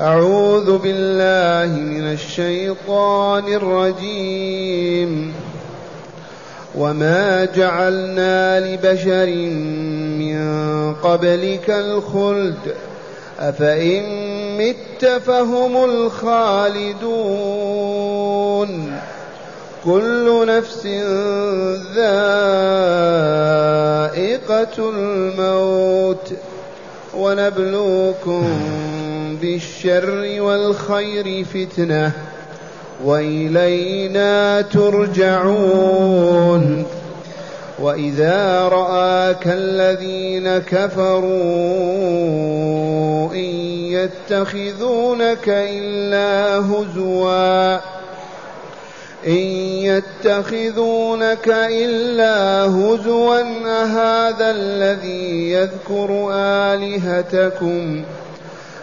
أعوذ بالله من الشيطان الرجيم. وما جعلنا لبشر من قبلك الخلد. أفإن مت فهم الخالدون. كل نفس ذائقة الموت. ونبلوكم بالشر والخير فتنة وإلينا ترجعون. وإذا رآك الذين كفروا إن يتخذونك إلا هزوا. إن يتخذونك إلا هزوا. أهذا الذي يذكر آلهتكم ۖ.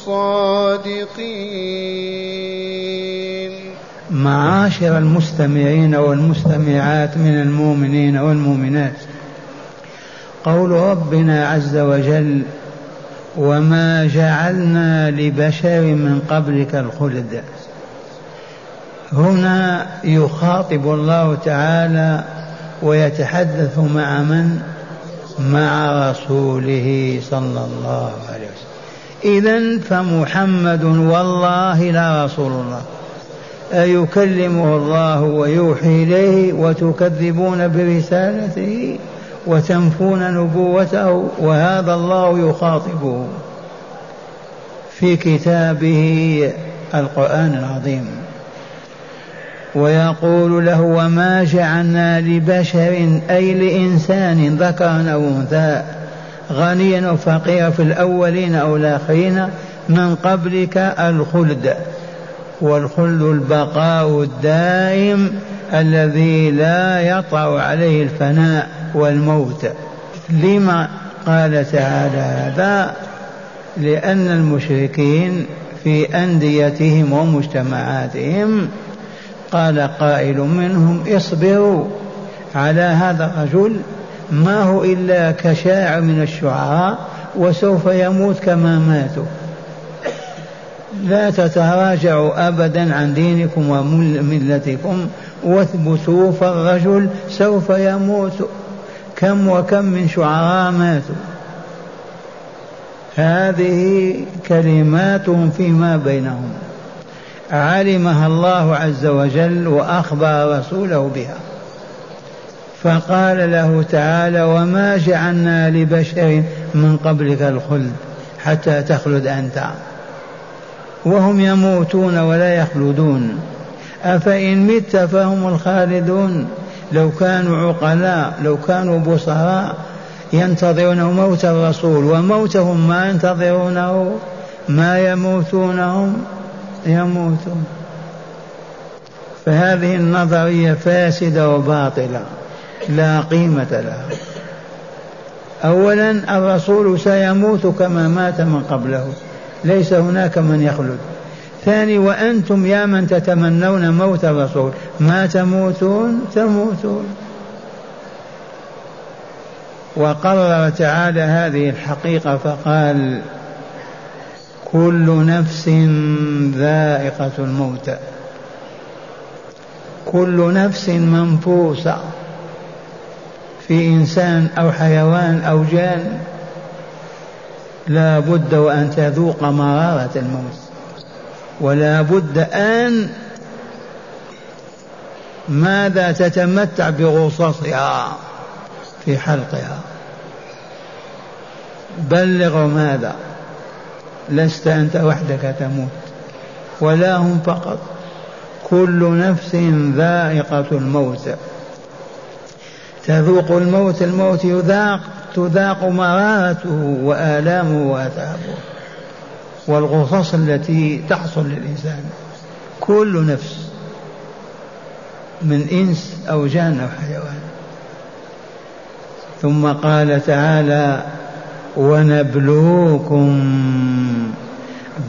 الصادقين. معاشر المستمعين والمستمعات من المؤمنين والمؤمنات. قول ربنا عز وجل وما جعلنا لبشر من قبلك الخلد هنا يخاطب الله تعالى ويتحدث مع من؟ مع رسوله صلى الله عليه وسلم. إذا فمحمد والله لا رسول الله. أيكلمه الله ويوحي إليه وتكذبون برسالته وتنفون نبوته وهذا الله يخاطبه في كتابه القرآن العظيم. ويقول له وما جعلنا لبشر أي لإنسان ذكرا أو أنثى. غنيا أو فقيرا في الأولين أو الآخرين من قبلك الخلد. والخلد البقاء الدائم الذي لا يطع عليه الفناء والموت. لما قال تعالى هذا؟ لأن المشركين في أنديتهم ومجتمعاتهم قال قائل منهم اصبروا على هذا الرجل ما هو إلا كشاعر من الشعراء وسوف يموت كما ماتوا. لا تتراجعوا أبدا عن دينكم وملتكم واثبتوا فالرجل سوف يموت. كم وكم من شعراء ماتوا. هذه كلماتهم فيما بينهم. علمها الله عز وجل وأخبر رسوله بها. فقال له تعالى وما جعلنا لبشر من قبلك الخلد حتى تخلد أنت. وهم يموتون ولا يخلدون. أفإن مت فهم الخالدون. لو كانوا عقلاء لو كانوا بصراء ينتظرون موت الرسول وموتهم ما ينتظرونه ما يموتونهم يموتون. فهذه النظرية فاسدة وباطلة. لا قيمة لها أولا الرسول سيموت كما مات من قبله. ليس هناك من يخلد. ثاني وأنتم يا من تتمنون موت الرسول. ما تموتون؟ تموتون. وقرر تعالى هذه الحقيقة فقال كل نفس ذائقة الموت. كل نفس منفوسة. في إنسان أو حيوان أو جان لا بد وأن تذوق مرارة الموت. ولا بد أن ماذا تتمتع بغصصها في حلقها. بلغ ماذا؟ لست أنت وحدك تموت ولا هم فقط. كل نفس ذائقة الموت. تذوق الموت الموت يذاق تذاق مرارته وآلامه وأتعابه والغصص التي تحصل للإنسان كل نفس من إنس أو جان أو حيوان. ثم قال تعالى ونبلوكم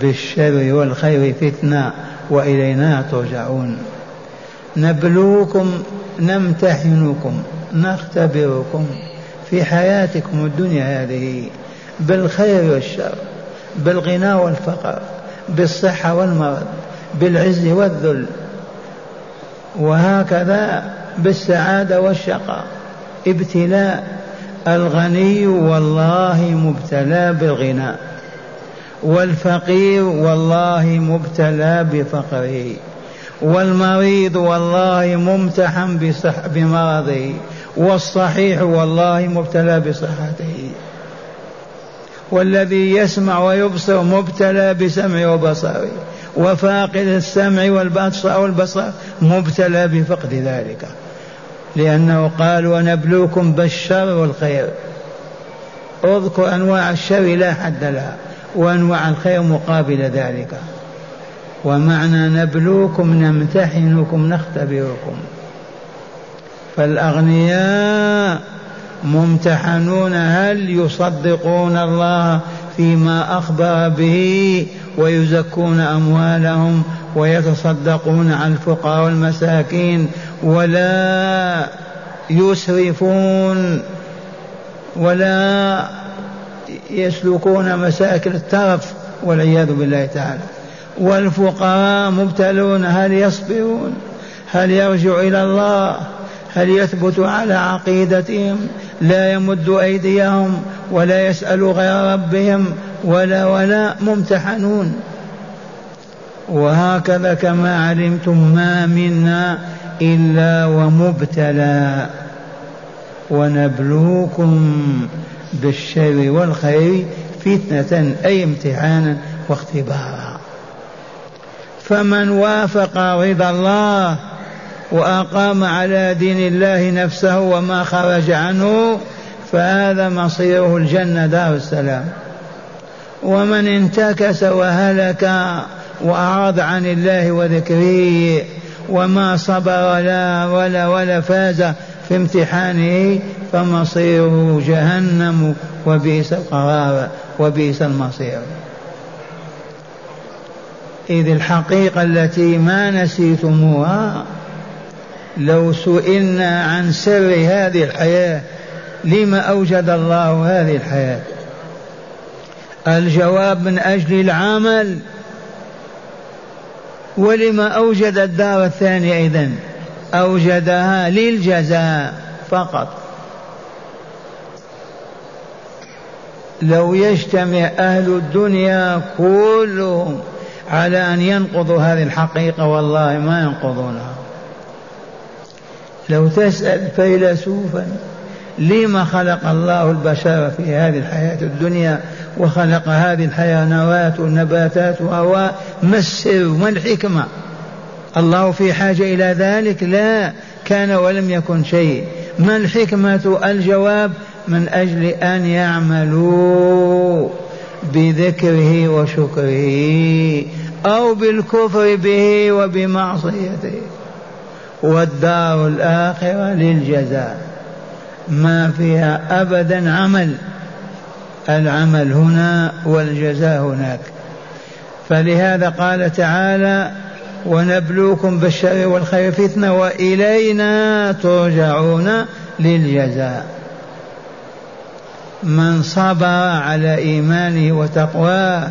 بالشر والخير فتنة وإلينا ترجعون. نبلوكم نمتحنكم. نختبركم في حياتكم الدنيا هذه بالخير والشر بالغنى والفقر بالصحة والمرض بالعز والذل وهكذا بالسعادة والشقاء. ابتلاء الغني والله مبتلى بالغنى والفقير والله مبتلى بفقره والمريض والله ممتحن بمرضه والصحيح والله مبتلى بصحته. والذي يسمع ويبصر مبتلى بسمع وبصره. وفاقد السمع والبصر والبصر مبتلى بفقد ذلك. لأنه قال ونبلوكم بالشر والخير. أذكر أنواع الشر لا حد لها وأنواع الخير مقابل ذلك. ومعنى نبلوكم نمتحنكم نختبركم. فالأغنياء ممتحنون هل يصدقون الله فيما أخبر به ويزكون أموالهم ويتصدقون على الفقراء والمساكين ولا يسرفون ولا يسلكون مساكن الترف والعياذ بالله تعالى. والفقراء مبتلون هل يصبرون؟ هل يرجع إلى الله؟ هل يثبت على عقيدتهم؟ لا يمد أيديهم ولا يسأل غير ربهم ولا ولا ممتحنون. وهكذا كما علمتم ما منا إلا ومبتلى. ونبلوكم بالشر والخير فتنة أي امتحانا واختبارا فمن وافق رضا الله وأقام على دين الله نفسه وما خرج عنه فهذا مصيره الجنة دار السلام. ومن انتكس وهلك وأعرض عن الله وذكره وما صبر لا ولا ولا فاز في امتحانه فمصيره جهنم وبئس القرار وبئس المصير. إذ الحقيقة التي ما نسيتموها لو سئلنا عن سر هذه الحياة لما أوجد الله هذه الحياة؟ الجواب من أجل العمل. ولما أوجد الدار الثانية إذن أوجدها للجزاء فقط. لو يجتمع أهل الدنيا كلهم على أن ينقضوا هذه الحقيقة والله ما ينقضونها. لو تسأل فيلسوفا لما خلق الله البشر في هذه الحياة الدنيا؟ وخلق هذه الحيوانات والنباتات وهو ما السر ما الحكمة؟ الله في حاجة إلى ذلك؟ لا كان ولم يكن شيء. ما الحكمة؟ الجواب من أجل أن يعملوا بذكره وشكره أو بالكفر به وبمعصيته. والدار الآخرة للجزاء. ما فيها أبدا عمل. العمل هنا والجزاء هناك. فلهذا قال تعالى ونبلوكم بالشر والخير فتنة وإلينا ترجعون للجزاء. من صبر على إيمانه وتقواه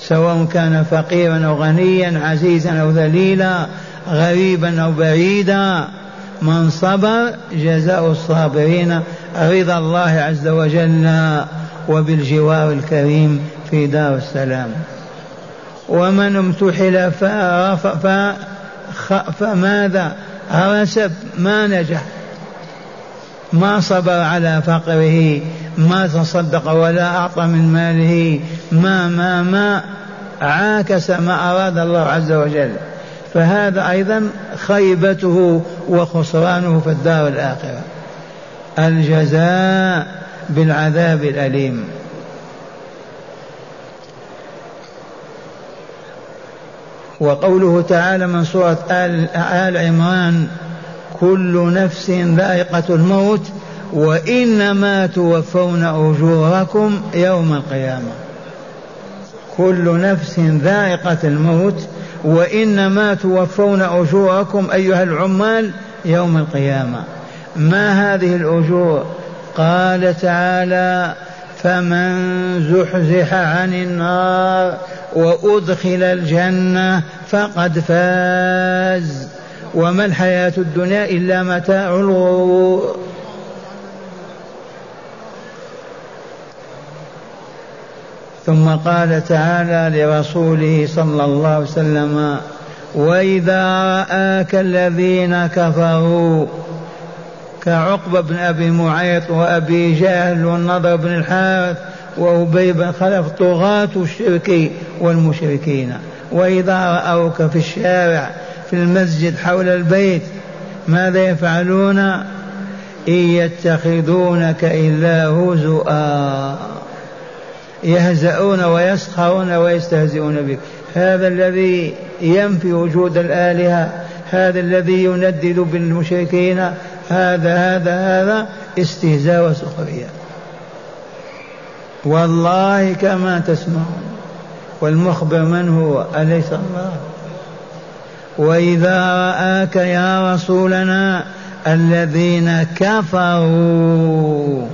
سواء كان فقيرا أو غنيا عزيزا أو ذليلا غريبا أو بعيدا من صبر جزاء الصابرين رضا الله عز وجل وبالجوار الكريم في دار السلام. ومن امتحل فماذا؟ رسب ما نجح. ما صبر على فقره ما تصدق ولا أعطى من ماله ما ما ما عاكس ما أراد الله عز وجل. فهذا أيضا خيبته وخسرانه في الدار الآخرة. الجزاء بالعذاب الأليم. وقوله تعالى من سورة آل, آل عمران كل نفس ذائقة الموت وإنما توفون أجوركم يوم القيامة. كل نفس ذائقة الموت وإنما توفون أجوركم أيها العمال يوم القيامة. ما هذه الأجور؟ قال تعالى فمن زحزح عن النار وأدخل الجنة فقد فاز. وما الحياة الدنيا إلا متاع الغرور. ثم قال تعالى لرسوله صلى الله عليه وسلم واذا راك الذين كفروا كعقبه بن ابي معيط وابي جهل والنضر بن الحارث وابي بن خلف طغاة الشرك والمشركين. واذا راوك في الشارع في المسجد حول البيت ماذا يفعلون؟ ان يتخذونك الا هزؤا يهزؤون ويسخرون ويستهزئون بك. هذا الذي ينفي وجود الآلهة هذا الذي يندد بالمشركين هذا هذا هذا استهزاء وسخرية. والله كما تسمعون. والمخبر من هو؟ أليس الله؟ وإذا رآك يا رسولنا الذين كفروا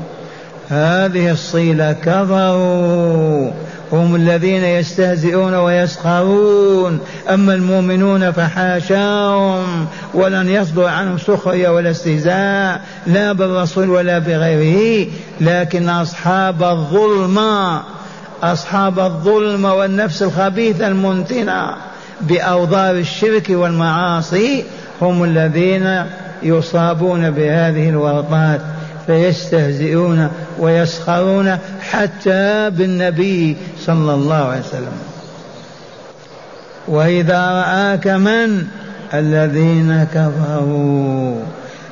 هذه الصيلة كفروا. هم الذين يستهزئون ويسخرون. أما المؤمنون فحاشاهم ولن يصدر عنهم سخرية ولا استهزاء لا بالرسول ولا بغيره. لكن أصحاب الظلم أصحاب الظلم والنفس الخبيثة المنتنة بأوضار الشرك والمعاصي هم الذين يصابون بهذه الورطات فيستهزئون ويسخرون حتى بالنبي صلى الله عليه وسلم. وإذا رآك من؟ الذين كفروا.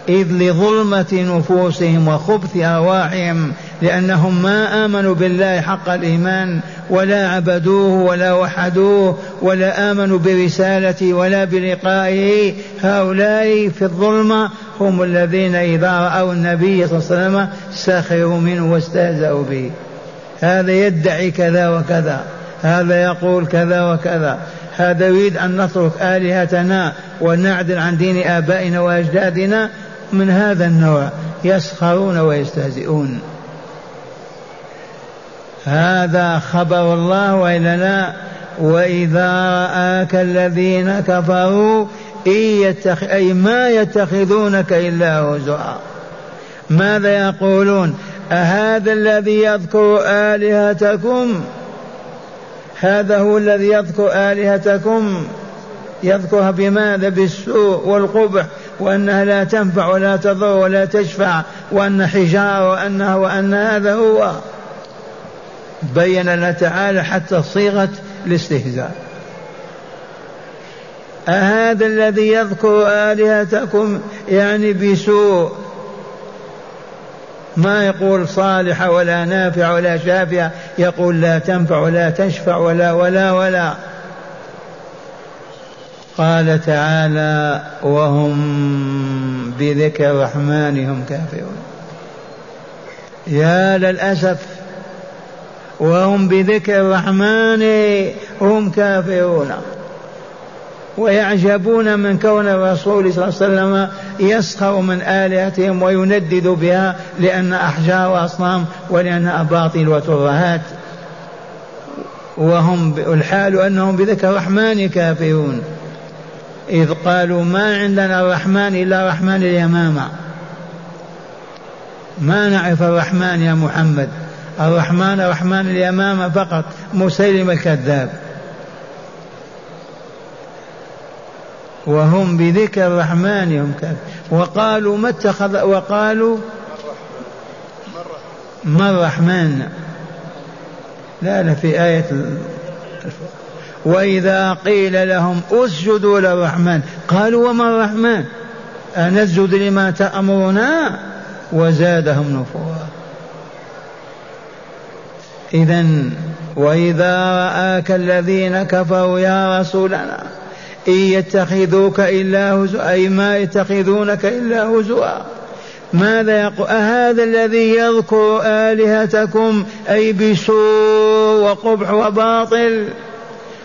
إذ لظلمة نفوسهم وخبث أرواحهم لأنهم ما آمنوا بالله حق الإيمان ولا عبدوه ولا وحدوه ولا آمنوا برسالته ولا بلقائه. هؤلاء في الظلمة هم الذين إذا رأوا النبي صلى الله عليه وسلم سخروا منه واستهزأوا به. هذا يدعي كذا وكذا هذا يقول كذا وكذا. هذا يريد أن نترك آلهتنا ونعدل عن دين آبائنا وأجدادنا من هذا النوع. يسخرون ويستهزئون. هذا خبر الله وإلا لا؟ وإذا راك الذين كفروا إن يتخ... أي ما يتخذونك إلا هزوا. ماذا يقولون؟ أهذا الذي يذكر آلهتكم؟ هذا هو الذي يذكر آلهتكم. يذكرها بماذا؟ بالسوء والقبح وأنها لا تنفع ولا تضر ولا تشفع وأن حجارة وأنها وأن هذا هو. بين لنا تعالى حتى صيغة الاستهزاء. أهذا الذي يذكر آلهتكم يعني بسوء. ما يقول صالحة ولا نافع ولا شافعة يقول لا تنفع ولا تشفع ولا ولا ولا. قال تعالى وهم بذكر الرحمن هم كافرون. يا للأسف وهم بذكر الرحمن هم كافرون. ويعجبون من كون الرسول صلى الله عليه وسلم يسخر من آلهتهم ويندد بها لأن أحجار وأصنام ولأنها أباطيل وترهات. وهم الحال أنهم بذكر الرحمن كافرون. إذ قالوا ما عندنا الرحمن إلا رحمن اليمامة. ما نعرف الرحمن يا محمد؟ الرحمن رحمن اليمامة فقط مسيلم الكذاب. وهم بذكر الرحمن هم وقالوا ما اتخذ وقالوا ما الرحمن؟ لا لا في آية وإذا قيل لهم أسجدوا للرحمن قالوا وما الرحمن؟ أنسجد لما تأمرنا؟ وزادهم نفورا. إذا وإذا رآك الذين كفروا يا رسولنا إن يتخذوك إلا هزوا أي ما يتخذونك إلا هزوا. ماذا يقول أهذا الذي يذكر آلهتكم أي بسوء وقبح وباطل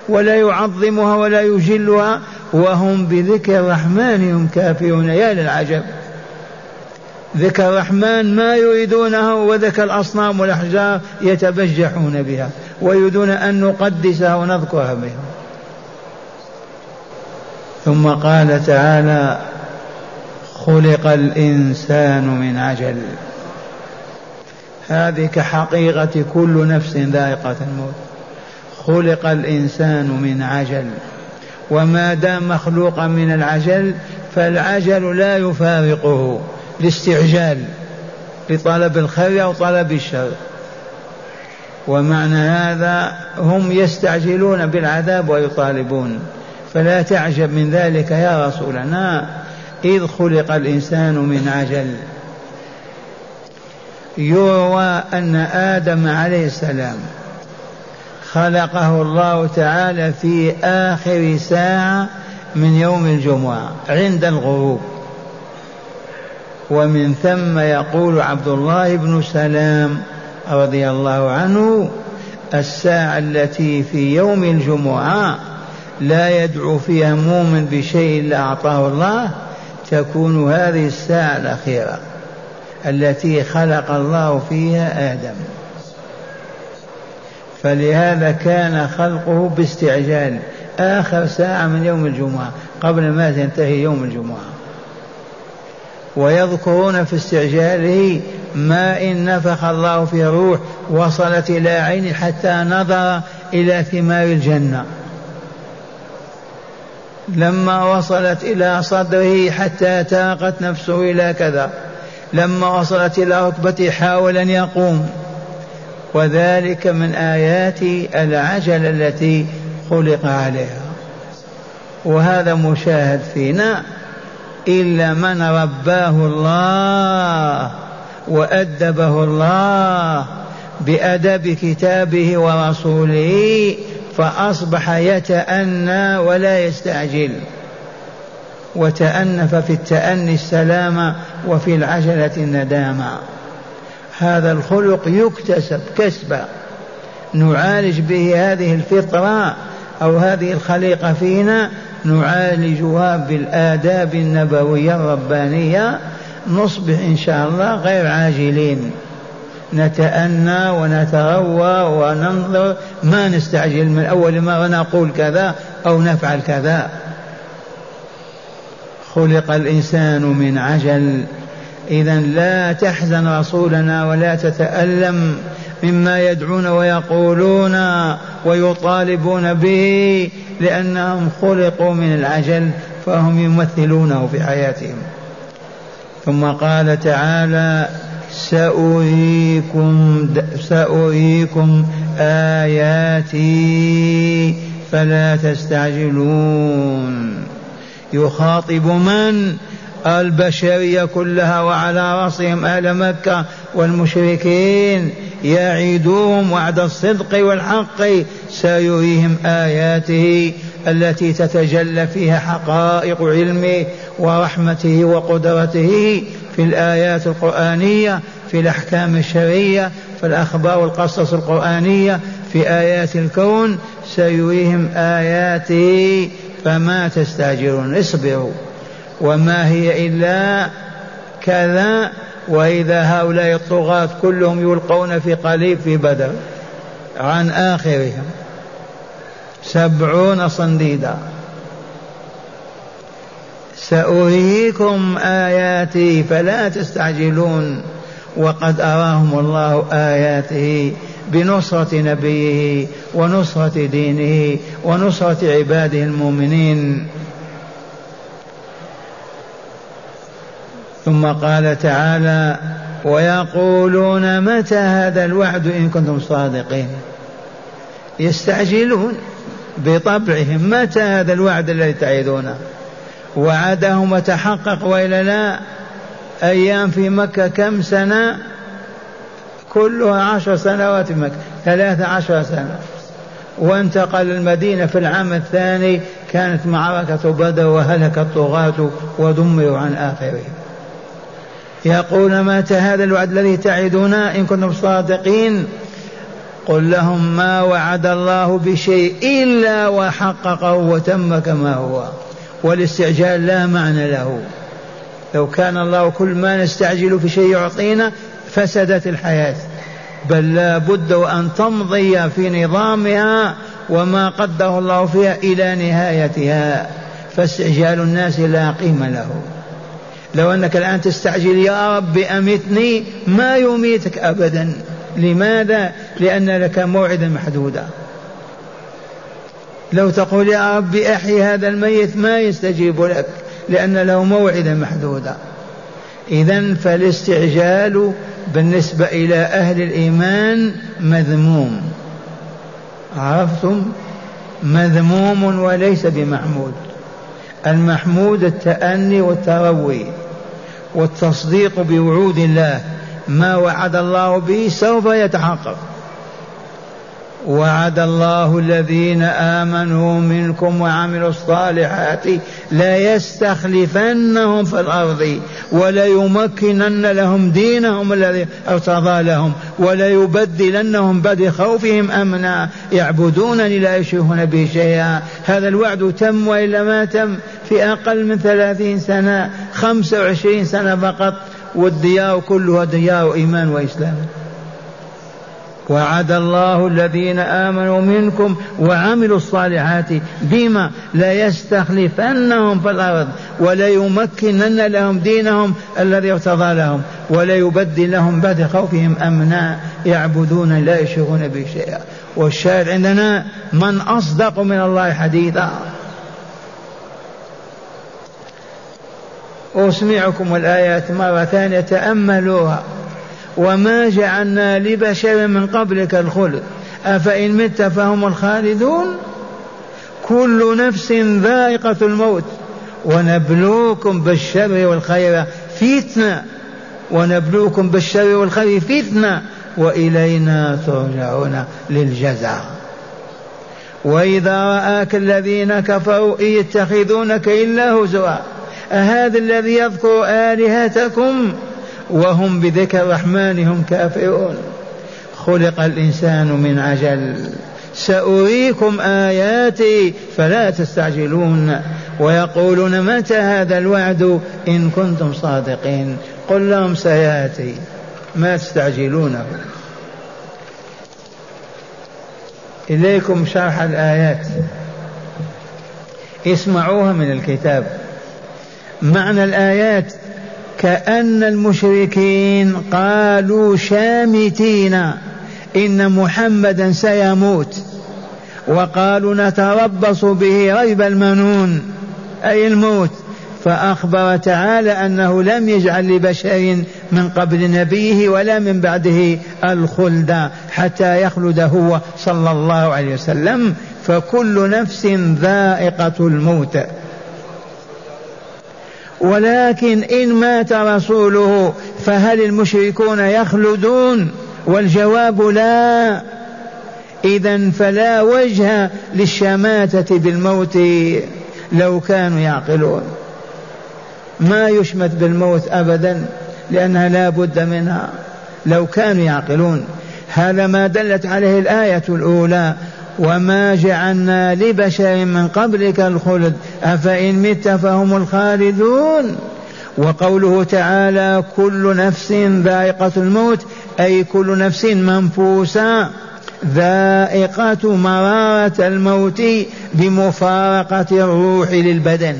ولا يعظمها ولا يجلها وهم بذكر الرحمن هم كافرون. يا للعجب. ذكر الرحمن ما يريدونه وذكر الأصنام والأحجار يتبجحون بها ويريدون أن نقدسها ونذكرها بها. ثم قال تعالى خلق الإنسان من عجل. هذه كحقيقة كل نفس ذائقة الموت. خلق الإنسان من عجل. وما دام مخلوقا من العجل فالعجل لا يفارقه. الاستعجال لطلب الخير أو طلب الشر. ومعنى هذا هم يستعجلون بالعذاب ويطالبون. فلا تعجب من ذلك يا رسولنا إذ خلق الإنسان من عجل. يروى أن آدم عليه السلام خلقه الله تعالى في آخر ساعة من يوم الجمعة عند الغروب. ومن ثم يقول عبد الله بن سلام رضي الله عنه الساعة التي في يوم الجمعة لا يدعو فيها مؤمن بشيء إلا أعطاه الله تكون هذه الساعة الأخيرة التي خلق الله فيها آدم. فلهذا كان خلقه باستعجال. آخر ساعة من يوم الجمعة قبل ما تنتهي يوم الجمعة. ويذكرون في استعجاله ما إن نفخ الله في روح وصلت إلى عين حتى نظر إلى ثمار الجنة. لما وصلت إلى صدره حتى تاقت نفسه إلى كذا. لما وصلت إلى ركبته حاول أن يقوم. وذلك من آيات العجل التي خلق عليها. وهذا مشاهد فينا. إلا من رباه الله وأدبه الله بأدب كتابه ورسوله فأصبح يتأنى ولا يستعجل وتأنف في التأني السلامة وفي العجلة الندامة. هذا الخلق يكتسب كسبا. نعالج به هذه الفطرة أو هذه الخليقة فينا نعالجها بالآداب النبوية الربانية. نصبح إن شاء الله غير عاجلين. نتأنى ونتروى وننظر ما نستعجل من أول مرة نقول كذا أو نفعل كذا. خلق الإنسان من عجل. إذا لا تحزن رسولنا ولا تتألم. مما يدعون ويقولون ويطالبون به لأنهم خلقوا من العجل فهم يمثلونه في حياتهم. ثم قال تعالى سأريكم سأريكم آياتي فلا تستعجلون. يخاطب من؟ البشرية كلها وعلى رأسهم أهل مكة والمشركين. يعيدهم وعد الصدق والحق سيريهم آياته التي تتجلى فيها حقائق علمه ورحمته وقدرته في الآيات القرآنية في الأحكام الشرعية في الأخبار والقصص القرآنية في آيات الكون. سيريهم آياته فما تستعجلون اصبروا. وما هي إلا كذا وإذا هؤلاء الطغاة كلهم يلقون في قليب في بدر عن آخرهم سبعون صنديدا. سأريكم آياتي فلا تستعجلون. وقد أراهم الله آياته بنصرة نبيه ونصرة دينه ونصرة عباده المؤمنين. ثم قال تعالى ويقولون متى هذا الوعد إن كنتم صادقين؟ يستعجلون بطبعهم متى هذا الوعد الذي تعيدونه؟ وعدهم وتحقق وإلا لا؟ أيام في مكة كم سنة؟ كلها عشر سنوات في مكة ثلاث عشر سنة. وانتقل المدينة في العام الثاني كانت معركة بدر وهلك الطغاة ودمروا عن آخرهم. يقول متى هذا الوعد الذي تعدنا إن كنتم صادقين؟ قل لهم ما وعد الله بشيء إلا وحققه وتم كما هو والاستعجال لا معنى له. لو كان الله كل ما نستعجل في شيء يعطينا فسدت الحياة. بل لا بد وأن تمضي في نظامها وما قدره الله فيها إلى نهايتها. فاستعجال الناس لا قيمة له. لو أنك الآن تستعجل يا رب أمتني ما يميتك أبدا. لماذا؟ لأن لك موعدا محدودا. لو تقول يا رب أحي هذا الميت ما يستجيب لك لأن له موعدا محدودا. إذا فالاستعجال بالنسبة إلى أهل الإيمان مذموم. عرفتم؟ مذموم وليس بمحمود. المحمود التأني والتروي. والتصديق بوعود الله. ما وعد الله به سوف يتحقق. وعد الله الذين آمنوا منكم وعملوا الصالحات لا يستخلفنهم في الأرض وليمكنن لهم دينهم الذي ارتضى لهم وليبدلنهم بعد خوفهم أمنا يعبدونني لا يشركون به شيئا. هذا الوعد تم وإلا ما تم في أقل من ثلاثين سنة خمسة وعشرين سنة فقط والديار كلها ديار إيمان وإسلام. وعد الله الذين آمنوا منكم وعملوا الصالحات بما لا يستخلفنهم في الأرض وليمكنن لهم دينهم الذي ارتضى لهم وليبدلهم بعد خوفهم امنا يعبدون لا يشركون به شيئا. والشاهد عندنا من أصدق من الله حديثا. أسمعكم الآيات مرة ثانية تأملوها. وما جعلنا لبشر من قبلك الخلد أفإن مت فهم الخالدون؟ كل نفس ذائقة الموت. ونبلوكم بالشر والخير فتنة. ونبلوكم بالشر والخير فتنة. وإلينا ترجعون للجزاء. وإذا رآك الذين كفروا يتخذونك إلا هزوا. أهذا الذي يذكر آلهتكم؟ وهم بذكر الرحمن هم كافرون خلق الإنسان من عجل. سأريكم آياتي فلا تستعجلون. ويقولون متى هذا الوعد؟ إن كنتم صادقين. قل لهم سيأتي. ما تستعجلونه إليكم شرح الآيات. اسمعوها من الكتاب. معنى الآيات كأن المشركين قالوا شامتين إن محمدا سيموت. وقالوا نتربص به ريب المنون أي الموت. فأخبر تعالى أنه لم يجعل لبشر من قبل نبيه ولا من بعده الخلد حتى يخلد هو صلى الله عليه وسلم. فكل نفس ذائقة الموت. ولكن إن مات رسوله فهل المشركون يخلدون؟ والجواب لا. إذا فلا وجه للشماتة بالموت لو كانوا يعقلون. ما يشمت بالموت أبدا لأنها لا بد منها. لو كانوا يعقلون. هذا ما دلت عليه الآية الأولى. وما جعلنا لبشر من قبلك الخلد أفإن مت فهم الخالدون وقوله تعالى كل نفس ذائقة الموت أي كل نفس منفوسة ذائقة مرارة الموت بمفارقة الروح للبدن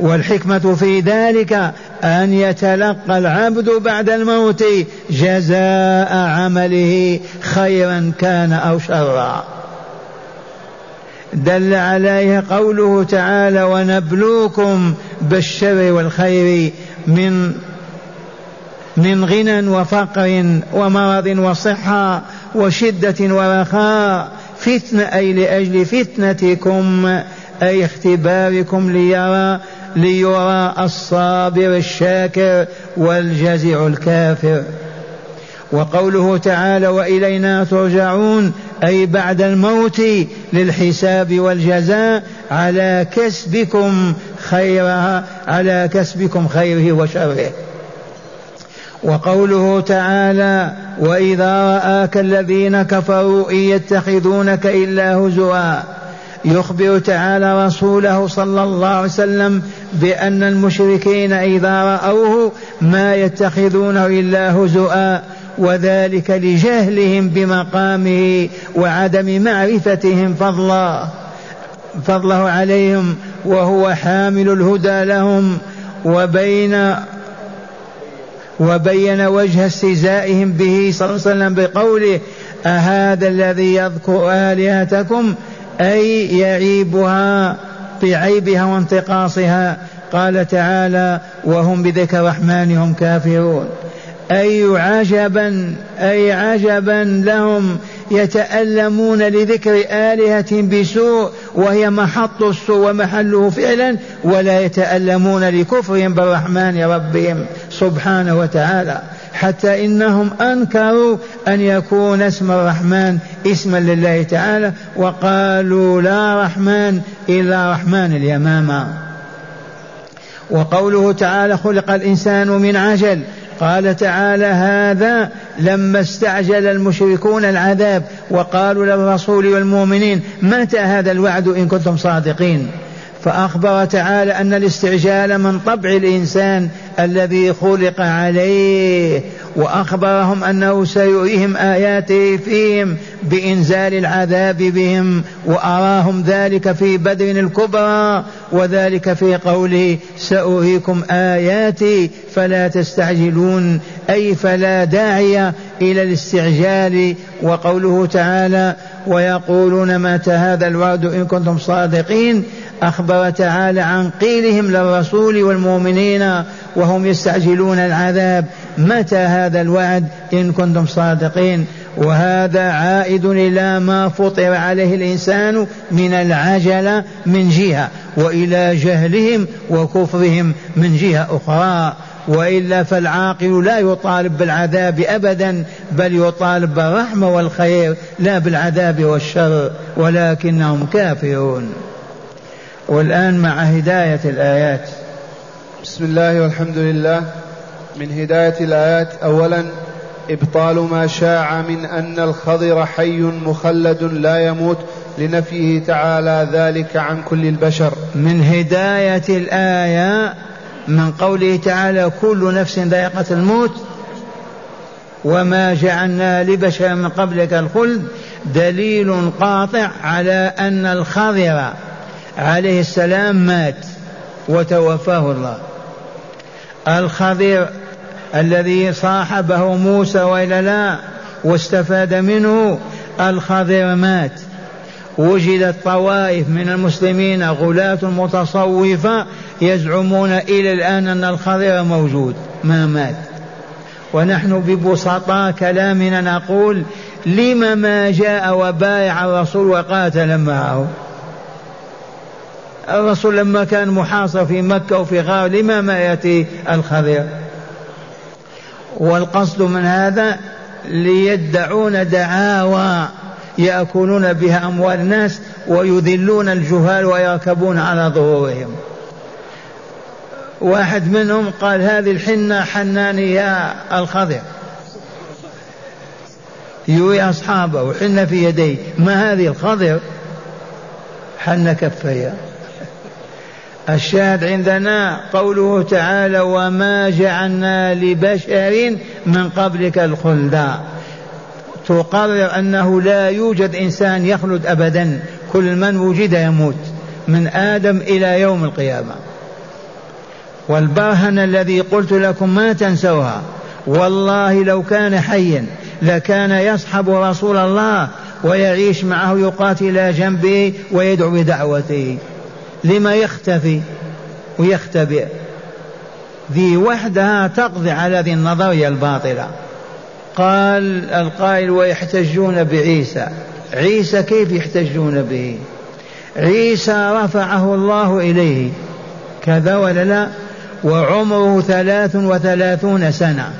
والحكمة في ذلك أن يتلقى العبد بعد الموت جزاء عمله خيرا كان أو شرا. دل عليه قوله تعالى ونبلوكم بالشر والخير من من غنى وفقر ومرض وصحة وشدة ورخاء فتنة أي لأجل فتنتكم أي اختباركم ليرى ليرى الصابر الشاكر والجزع الكافر. وقوله تعالى وإلينا ترجعون أي بعد الموت للحساب والجزاء على كسبكم خيرها على كسبكم خيره وشره. وقوله تعالى وإذا رآك الذين كفروا إن يتخذونك إلا هزوا. يخبر تعالى رسوله صلى الله عليه وسلم بأن المشركين إذا رأوه ما يتخذونه إلا هزؤا وذلك لجهلهم بمقامه وعدم معرفتهم فضلا فضله عليهم وهو حامل الهدى لهم وبين وبين وجه استهزائهم به صلى الله عليه وسلم بقوله أهذا الذي يذكر آلهتكم أي يعيبها بعيبها وانتقاصها. قال تعالى وهم بذكر الرحمن هم كافرون. أي عجبا أي عجبا لهم يتألمون لذكر آلهة بسوء وهي محط السوء ومحله فعلا ولا يتألمون لكفرهم بالرحمن ربهم سبحانه وتعالى. حتى إنهم أنكروا أن يكون اسم الرحمن اسما لله تعالى وقالوا لا رحمن إلا رحمن اليمامة. وقوله تعالى خلق الإنسان من عجل. قال تعالى هذا لما استعجل المشركون العذاب وقالوا للرسول والمؤمنين متى هذا الوعد إن كنتم صادقين؟ فأخبر تعالى أن الاستعجال من طبع الإنسان الذي خلق عليه وأخبرهم أنه سيريهم آياته فيهم بإنزال العذاب بهم وأراهم ذلك في بدر الكبرى وذلك في قوله سأريكم آياتي فلا تستعجلون أي فلا داعي إلى الاستعجال. وقوله تعالى ويقولون متى هذا الوعد إن كنتم صادقين؟ أخبر تعالى عن قيلهم للرسول والمؤمنين وهم يستعجلون العذاب. متى هذا الوعد إن كنتم صادقين؟ وهذا عائد إلى ما فطر عليه الإنسان من العجله من جهة وإلى جهلهم وكفرهم من جهة أخرى. وإلا فالعاقل لا يطالب بالعذاب ابدا بل يطالب بالرحمة والخير لا بالعذاب والشر ولكنهم كافرون. والآن مع هداية الآيات. بسم الله والحمد لله. من هداية الآيات أولا إبطال ما شاع من أن الخضر حي مخلد لا يموت لنفيه تعالى ذلك عن كل البشر. من هداية الآية من قوله تعالى كل نفس ذائقة الموت وما جعلنا لبشر من قبلك الخلد دليل قاطع على أن الخضر عليه السلام مات وتوفاه الله. الخضر الذي صاحبه موسى والا لا واستفاد منه الخضر مات. وجدت طوائف من المسلمين غلاة متصوفة يزعمون إلى الآن أن الخضر موجود ما مات. ونحن ببسطاء كلامنا نقول لم ما جاء وبايع الرسول وقاتل معه؟ الرسول لما كان محاصر في مكة وفي غار لما ما يأتي الخضر والقصد من هذا ليدعون دعاوى يأكلون بها أموال الناس ويذلون الجهال ويركبون على ظهورهم. واحد منهم قال هذه الحنة حناني يا الخضر. يوي أصحابه حنة في يديه. ما هذه الخضر؟ حن كفيها الشاهد عندنا قوله تعالى وما جعلنا لبشر من قبلك الخلد تقرر انه لا يوجد انسان يخلد ابدا. كل من وجد يموت من آدم إلى يوم القيامه. والبرهن الذي قلت لكم ما تنسوها. والله لو كان حيا لكان يصحب رسول الله ويعيش معه يقاتل إلى جنبه ويدعو بدعوته. لما يختفي ويختبئ. ذي وحدها تقضي على هذه النظرية الباطلة. قال القائل ويحتجون بعيسى. عيسى كيف يحتجون به؟ عيسى رفعه الله إليه. كذا ولا لا؟ وعمره ثلاث وثلاثون سنة.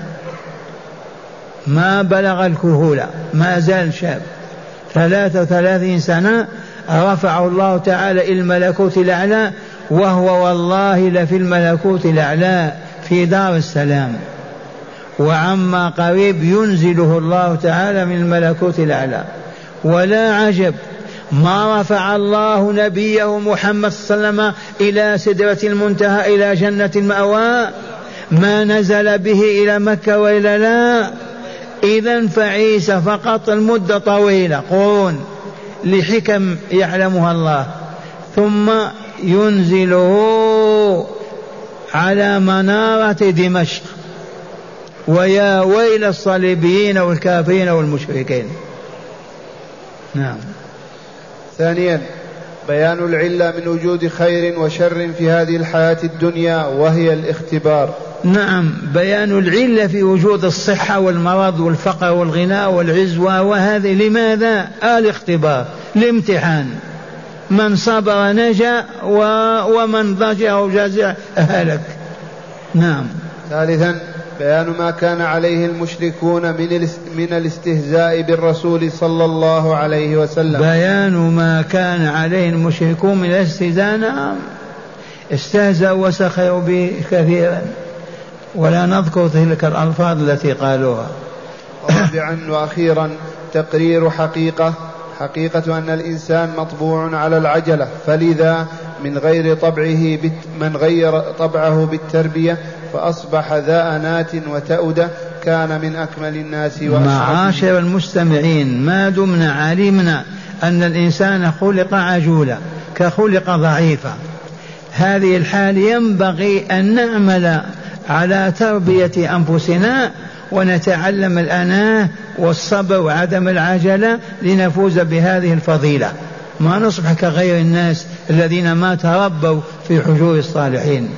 ما بلغ الكهولة ما زال شاب. ثلاثة وثلاثين سنة رفعه الله تعالى إلى الملكوت الأعلى وهو والله لفي الملكوت الأعلى في دار السلام. وعما قريب ينزله الله تعالى من الملكوت الأعلى. ولا عجب ما رفع الله نبيه محمد صلى الله عليه وسلم إلى سدرة المنتهى إلى جنة المأوى. ما نزل به إلى مكة وإلى لا. إذا فعيسى فقط المدة طويلة قرون. لحكم يعلمها الله. ثم ينزله على منارة دمشق. ويا ويل الصليبيين والكافرين والمشركين. نعم. ثانيا بيان العلة من وجود خير وشر في هذه الحياة الدنيا وهي الاختبار. نعم بيان العلة في وجود الصحة والمرض والفقر والغناء والعز وهذه لماذا؟ الاختبار الامتحان. من صبر نجا ومن ضجع وجزع هلك. نعم. ثالثا بيان ما كان عليه المشركون من من الاستهزاء بالرسول صلى الله عليه وسلم. بيان ما كان عليه المشركون من الاستهزاء نعم. استهزأوا وسخروا به كثيرا. ولا نذكر تلك الألفاظ التي قالوها. رابعا وأخيرا تقرير حقيقة حقيقة أن الإنسان مطبوع على العجلة فلذا من غير طبعه من غير طبعه بالتربية فأصبح ذا أنات وتأودة كان من أكمل الناس معاشر المستمعين ما دمنا علمنا أن الإنسان خلق عجولا كخلق ضعيفا. هذه الحال ينبغي أن نعمل على تربية أنفسنا ونتعلم الأناة والصبر وعدم العجلة لنفوز بهذه الفضيلة. ما نصبح كغير الناس الذين ما تربوا في حجور الصالحين.